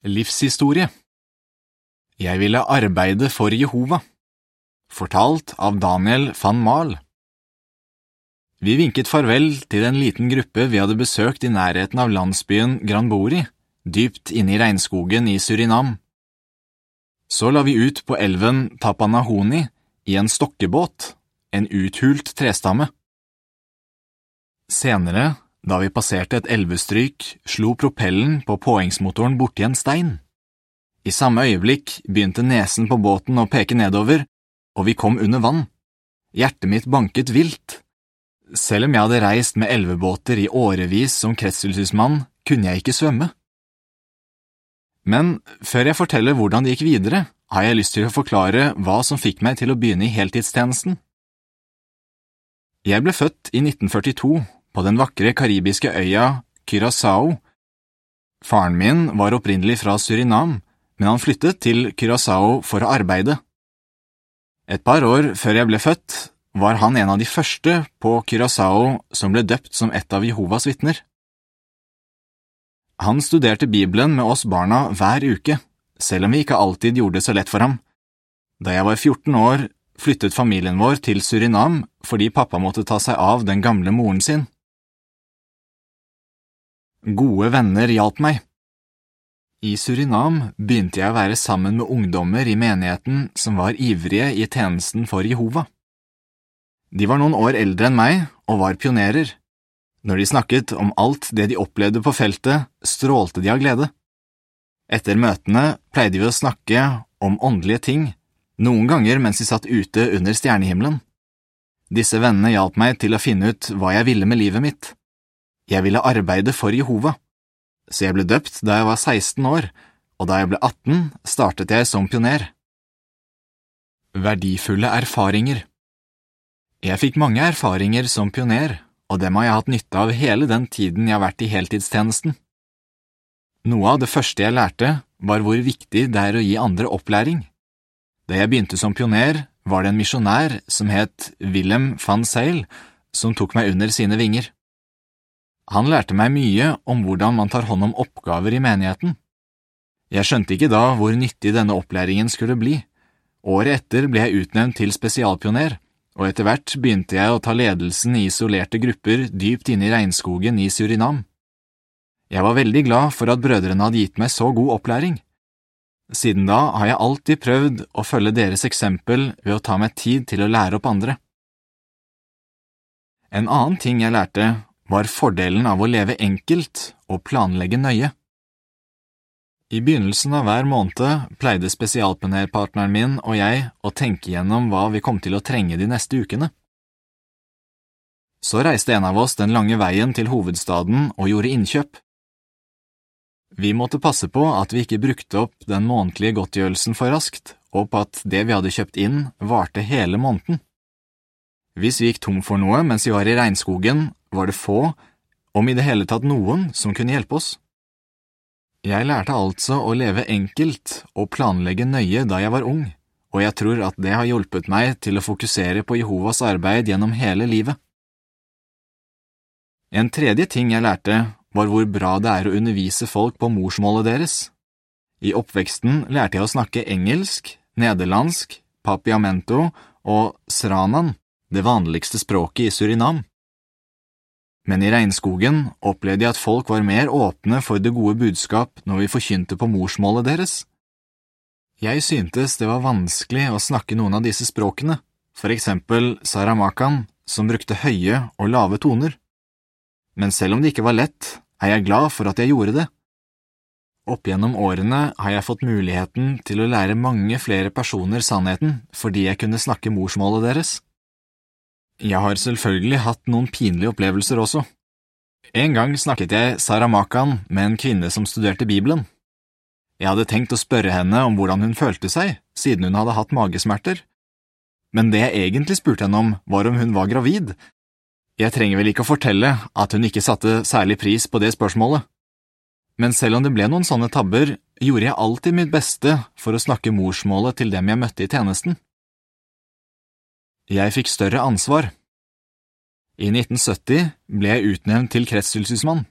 Livshistorie Jeg ville arbeide for Jehova. Fortalt av Daniel van Mahl. Vi vinket farvel til en liten gruppe vi hadde besøkt i nærheten av landsbyen Granbori, dypt inne i regnskogen i Surinam. Så la vi ut på elven Tapanahoni i en stokkebåt, en uthult trestamme. Senere, da vi passerte et elvestryk, slo propellen på påhengsmotoren borti en stein. I samme øyeblikk begynte nesen på båten å peke nedover, og vi kom under vann. Hjertet mitt banket vilt. Selv om jeg hadde reist med elvebåter i årevis som kretsfylkesmann, kunne jeg ikke svømme. Men før jeg forteller hvordan det gikk videre, har jeg lyst til å forklare hva som fikk meg til å begynne i heltidstjenesten. Jeg ble født i 1942 på den vakre karibiske øya Curaçao. Faren min var opprinnelig fra Surinam, men han flyttet til Curaçao for å arbeide. Et par år før jeg ble født, var han en av de første på Curaçao som ble døpt som et av Jehovas vitner. Han studerte Bibelen med oss barna hver uke, selv om vi ikke alltid gjorde det så lett for ham. Da jeg var 14 år, flyttet familien vår til Surinam fordi pappa måtte ta seg av den gamle moren sin. Gode venner hjalp meg. I Surinam begynte jeg å være sammen med ungdommer i menigheten som var ivrige i tjenesten for Jehova. De var noen år eldre enn meg og var pionerer. Når de snakket om alt det de opplevde på feltet, strålte de av glede. Etter møtene pleide vi å snakke om åndelige ting, noen ganger mens vi satt ute under stjernehimmelen. Disse vennene hjalp meg til å finne ut hva jeg ville med livet mitt. Jeg ville arbeide for Jehova, så jeg ble døpt da jeg var 16 år, og da jeg ble 18, startet jeg som pioner. Verdifulle erfaringer Jeg fikk mange erfaringer som pioner, og dem har jeg hatt nytte av hele den tiden jeg har vært i heltidstjenesten. Noe av det første jeg lærte, var hvor viktig det er å gi andre opplæring. Da jeg begynte som pioner, var det en misjonær som het Willem van Seil, som tok meg under sine vinger. Han lærte meg mye om hvordan man tar hånd om oppgaver i menigheten. Jeg skjønte ikke da hvor nyttig denne opplæringen skulle bli. Året etter ble jeg utnevnt til spesialpioner, og etter hvert begynte jeg å ta ledelsen i isolerte grupper dypt inne i regnskogen i Surinam. Jeg var veldig glad for at brødrene hadde gitt meg så god opplæring. Siden da har jeg alltid prøvd å følge deres eksempel ved å ta meg tid til å lære opp andre. En annen ting jeg lærte, var fordelen av å leve enkelt og planlegge nøye. I begynnelsen av hver måned pleide spesialpionerpartneren min og jeg å tenke gjennom hva vi kom til å trenge de neste ukene. Så reiste en av oss den lange veien til hovedstaden og gjorde innkjøp. Vi måtte passe på at vi ikke brukte opp den månedlige godtgjørelsen for raskt, og på at det vi hadde kjøpt inn, varte hele måneden. Hvis vi gikk tom for noe mens vi var i regnskogen, var det få, om i det hele tatt noen, som kunne hjelpe oss. Jeg lærte altså å leve enkelt og planlegge nøye da jeg var ung, og jeg tror at det har hjulpet meg til å fokusere på Jehovas arbeid gjennom hele livet. En tredje ting jeg lærte, var hvor bra det er å undervise folk på morsmålet deres. I oppveksten lærte jeg å snakke engelsk, nederlandsk, papiamento og sranan, det vanligste språket i Surinam men i regnskogen opplevde jeg at folk var mer åpne for det gode budskap når vi forkynte på morsmålet deres. Jeg syntes det var vanskelig å snakke noen av disse språkene, for eksempel saramakan, som brukte høye og lave toner. Men selv om det ikke var lett, er jeg glad for at jeg gjorde det. Opp gjennom årene har jeg fått muligheten til å lære mange flere personer sannheten fordi jeg kunne snakke morsmålet deres. Jeg har selvfølgelig hatt noen pinlige opplevelser også. En gang snakket jeg saramakan med en kvinne som studerte Bibelen. Jeg hadde tenkt å spørre henne om hvordan hun følte seg, siden hun hadde hatt magesmerter. Men det jeg egentlig spurte henne om, var om hun var gravid. Jeg trenger vel ikke å fortelle at hun ikke satte særlig pris på det spørsmålet. Men selv om det ble noen sånne tabber, gjorde jeg alltid mitt beste for å snakke morsmålet til dem jeg møtte i tjenesten. Jeg fikk større ansvar. I 1970 ble jeg utnevnt til kretstilsynsmann.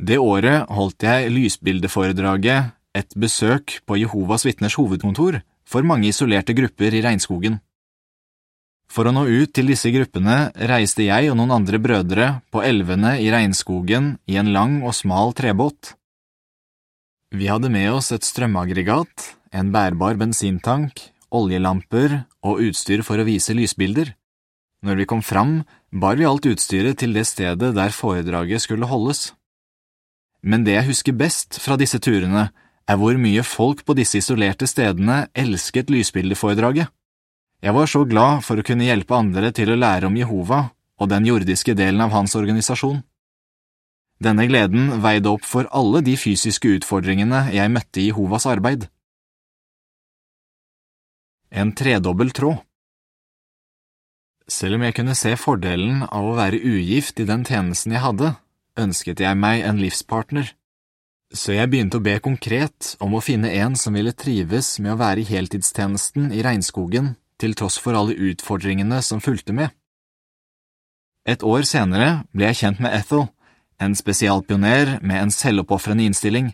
Det året holdt jeg lysbildeforedraget et besøk på Jehovas vitners hovedkontor for mange isolerte grupper i regnskogen. For å nå ut til disse gruppene reiste jeg og noen andre brødre på elvene i regnskogen i en lang og smal trebåt. Vi hadde med oss et strømaggregat, en bærbar bensintank, oljelamper og utstyr for å vise lysbilder. Når vi kom fram, bar vi alt utstyret til det stedet der foredraget skulle holdes. Men det jeg husker best fra disse turene, er hvor mye folk på disse isolerte stedene elsket lysbildeforedraget. Jeg var så glad for å kunne hjelpe andre til å lære om Jehova og den jordiske delen av hans organisasjon. Denne gleden veide opp for alle de fysiske utfordringene jeg møtte i Jehovas arbeid. En tredobbel tråd Selv om jeg kunne se fordelen av å være ugift i den tjenesten jeg hadde, ønsket jeg meg en livspartner, så jeg begynte å be konkret om å finne en som ville trives med å være i heltidstjenesten i regnskogen til tross for alle utfordringene som fulgte med. Et år senere ble jeg kjent med Ethel, en spesialpioner med en selvoppofrende innstilling.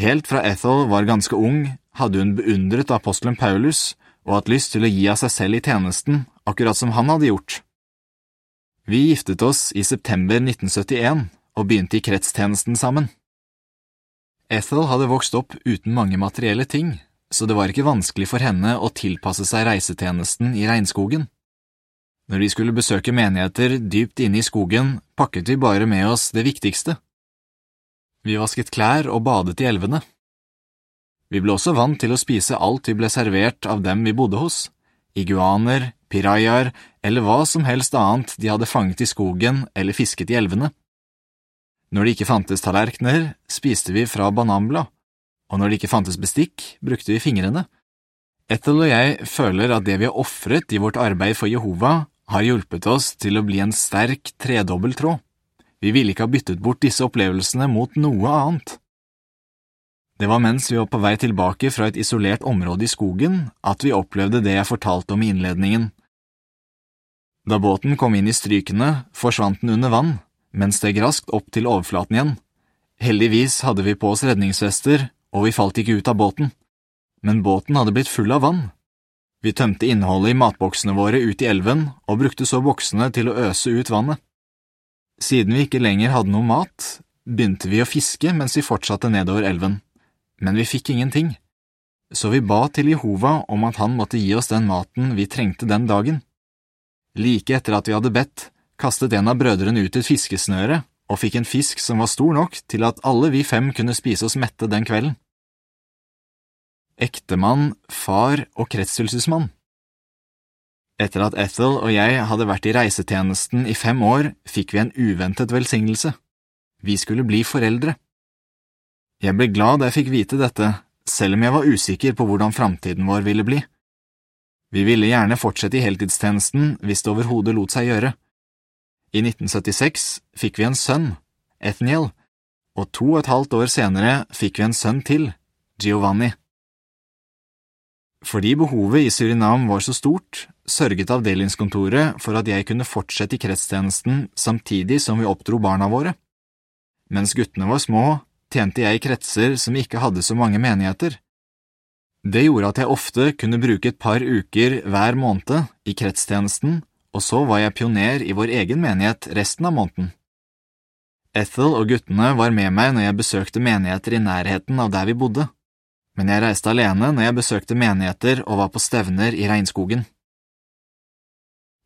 Helt fra Ethel var ganske ung, hadde hun beundret apostelen Paulus og hatt lyst til å gi av seg selv i tjenesten, akkurat som han hadde gjort. Vi giftet oss i september 1971 og begynte i kretstjenesten sammen. Ethel hadde vokst opp uten mange materielle ting, så det var ikke vanskelig for henne å tilpasse seg reisetjenesten i regnskogen. Når vi skulle besøke menigheter dypt inne i skogen, pakket vi bare med oss det viktigste. Vi vasket klær og badet i elvene. Vi ble også vant til å spise alt vi ble servert av dem vi bodde hos, iguaner, pirajaer eller hva som helst annet de hadde fanget i skogen eller fisket i elvene. Når det ikke fantes tallerkener, spiste vi fra bananblad, og når det ikke fantes bestikk, brukte vi fingrene. Ethel og jeg føler at det vi har ofret i vårt arbeid for Jehova, har hjulpet oss til å bli en sterk tredobbel tråd. Vi ville ikke ha byttet bort disse opplevelsene mot noe annet. Det var mens vi var på vei tilbake fra et isolert område i skogen at vi opplevde det jeg fortalte om i innledningen. Da båten kom inn i strykene, forsvant den under vann, men steg raskt opp til overflaten igjen. Heldigvis hadde vi på oss redningsvester, og vi falt ikke ut av båten. Men båten hadde blitt full av vann. Vi tømte innholdet i matboksene våre ut i elven og brukte så boksene til å øse ut vannet. Siden vi ikke lenger hadde noe mat, begynte vi å fiske mens vi fortsatte nedover elven men vi fikk ingenting, så vi ba til Jehova om at han måtte gi oss den maten vi trengte den dagen. Like etter at vi hadde bedt, kastet en av brødrene ut et fiskesnøre og fikk en fisk som var stor nok til at alle vi fem kunne spise oss mette den kvelden. Ektemann, far og kretsfyllelsesmann Etter at Ethel og jeg hadde vært i reisetjenesten i fem år, fikk vi en uventet velsignelse. Vi skulle bli foreldre. Jeg ble glad da jeg fikk vite dette, selv om jeg var usikker på hvordan framtiden vår ville bli. Vi ville gjerne fortsette i heltidstjenesten hvis det overhodet lot seg gjøre. I 1976 fikk vi en sønn, Ethniel, og to og et halvt år senere fikk vi en sønn til, Giovanni. Fordi behovet i Surinam var så stort, sørget avdelingskontoret for at jeg kunne fortsette i kretstjenesten samtidig som vi oppdro barna våre. Mens guttene var små, tjente jeg i kretser som ikke hadde så mange menigheter. Det gjorde at jeg ofte kunne bruke et par uker hver måned i kretstjenesten, og så var jeg pioner i vår egen menighet resten av måneden. Ethel og guttene var med meg når jeg besøkte menigheter i nærheten av der vi bodde, men jeg reiste alene når jeg besøkte menigheter og var på stevner i regnskogen.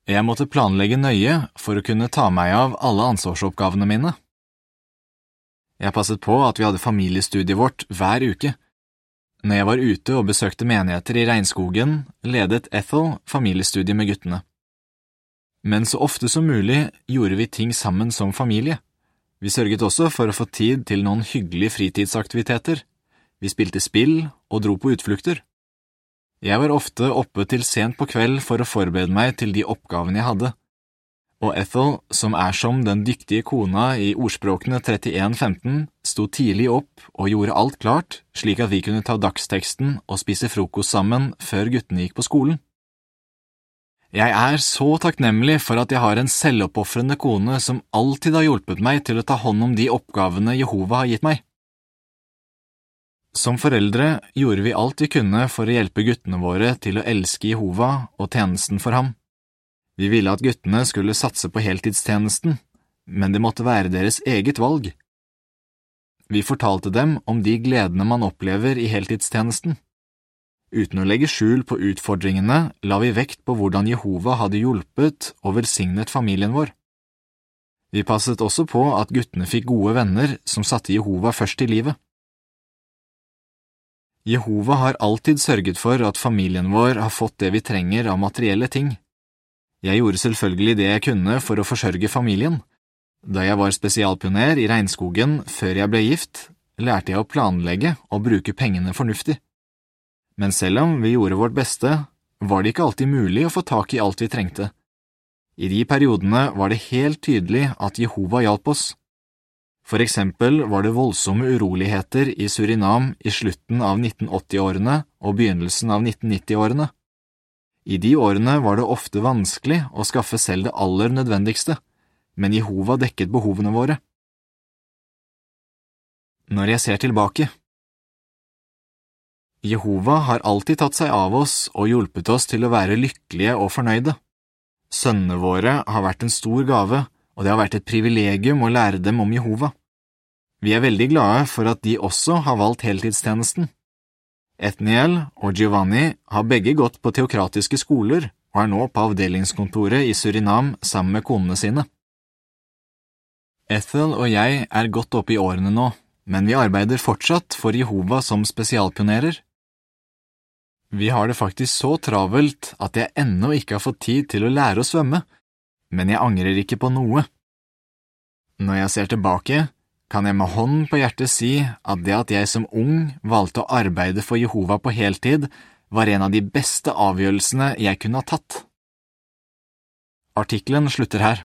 Jeg måtte planlegge nøye for å kunne ta meg av alle ansvarsoppgavene mine. Jeg passet på at vi hadde familiestudiet vårt hver uke. Når jeg var ute og besøkte menigheter i regnskogen, ledet Ethel familiestudiet med guttene. Men så ofte som mulig gjorde vi ting sammen som familie. Vi sørget også for å få tid til noen hyggelige fritidsaktiviteter. Vi spilte spill og dro på utflukter. Jeg var ofte oppe til sent på kveld for å forberede meg til de oppgavene jeg hadde og Ethel, som er som den dyktige kona i ordspråkene 31.15, sto tidlig opp og gjorde alt klart slik at vi kunne ta dagsteksten og spise frokost sammen før guttene gikk på skolen. Jeg er så takknemlig for at jeg har en selvoppofrende kone som alltid har hjulpet meg til å ta hånd om de oppgavene Jehova har gitt meg. Som foreldre gjorde vi alt vi kunne for å hjelpe guttene våre til å elske Jehova og tjenesten for ham. Vi ville at guttene skulle satse på heltidstjenesten, men det måtte være deres eget valg. Vi fortalte dem om de gledene man opplever i heltidstjenesten. Uten å legge skjul på utfordringene la vi vekt på hvordan Jehova hadde hjulpet og velsignet familien vår. Vi passet også på at guttene fikk gode venner som satte Jehova først i livet. Jehova har alltid sørget for at familien vår har fått det vi trenger av materielle ting. Jeg gjorde selvfølgelig det jeg kunne for å forsørge familien. Da jeg var spesialpioner i regnskogen før jeg ble gift, lærte jeg å planlegge og bruke pengene fornuftig. Men selv om vi gjorde vårt beste, var det ikke alltid mulig å få tak i alt vi trengte. I de periodene var det helt tydelig at Jehova hjalp oss. For eksempel var det voldsomme uroligheter i Surinam i slutten av 1980-årene og begynnelsen av 1990-årene. I de årene var det ofte vanskelig å skaffe selv det aller nødvendigste, men Jehova dekket behovene våre. Når jeg ser tilbake Jehova har alltid tatt seg av oss og hjulpet oss til å være lykkelige og fornøyde. Sønnene våre har vært en stor gave, og det har vært et privilegium å lære dem om Jehova. Vi er veldig glade for at de også har valgt heltidstjenesten. Ethniel og Giovanni har begge gått på teokratiske skoler og er nå på avdelingskontoret i Surinam sammen med konene sine. Ethel og jeg er godt oppe i årene nå, men vi arbeider fortsatt for Jehova som spesialpionerer. Vi har det faktisk så travelt at jeg ennå ikke har fått tid til å lære å svømme, men jeg angrer ikke på noe. Når jeg ser tilbake, kan jeg med hånden på hjertet si at det at jeg som ung valgte å arbeide for Jehova på heltid, var en av de beste avgjørelsene jeg kunne ha tatt. Artikkelen slutter her.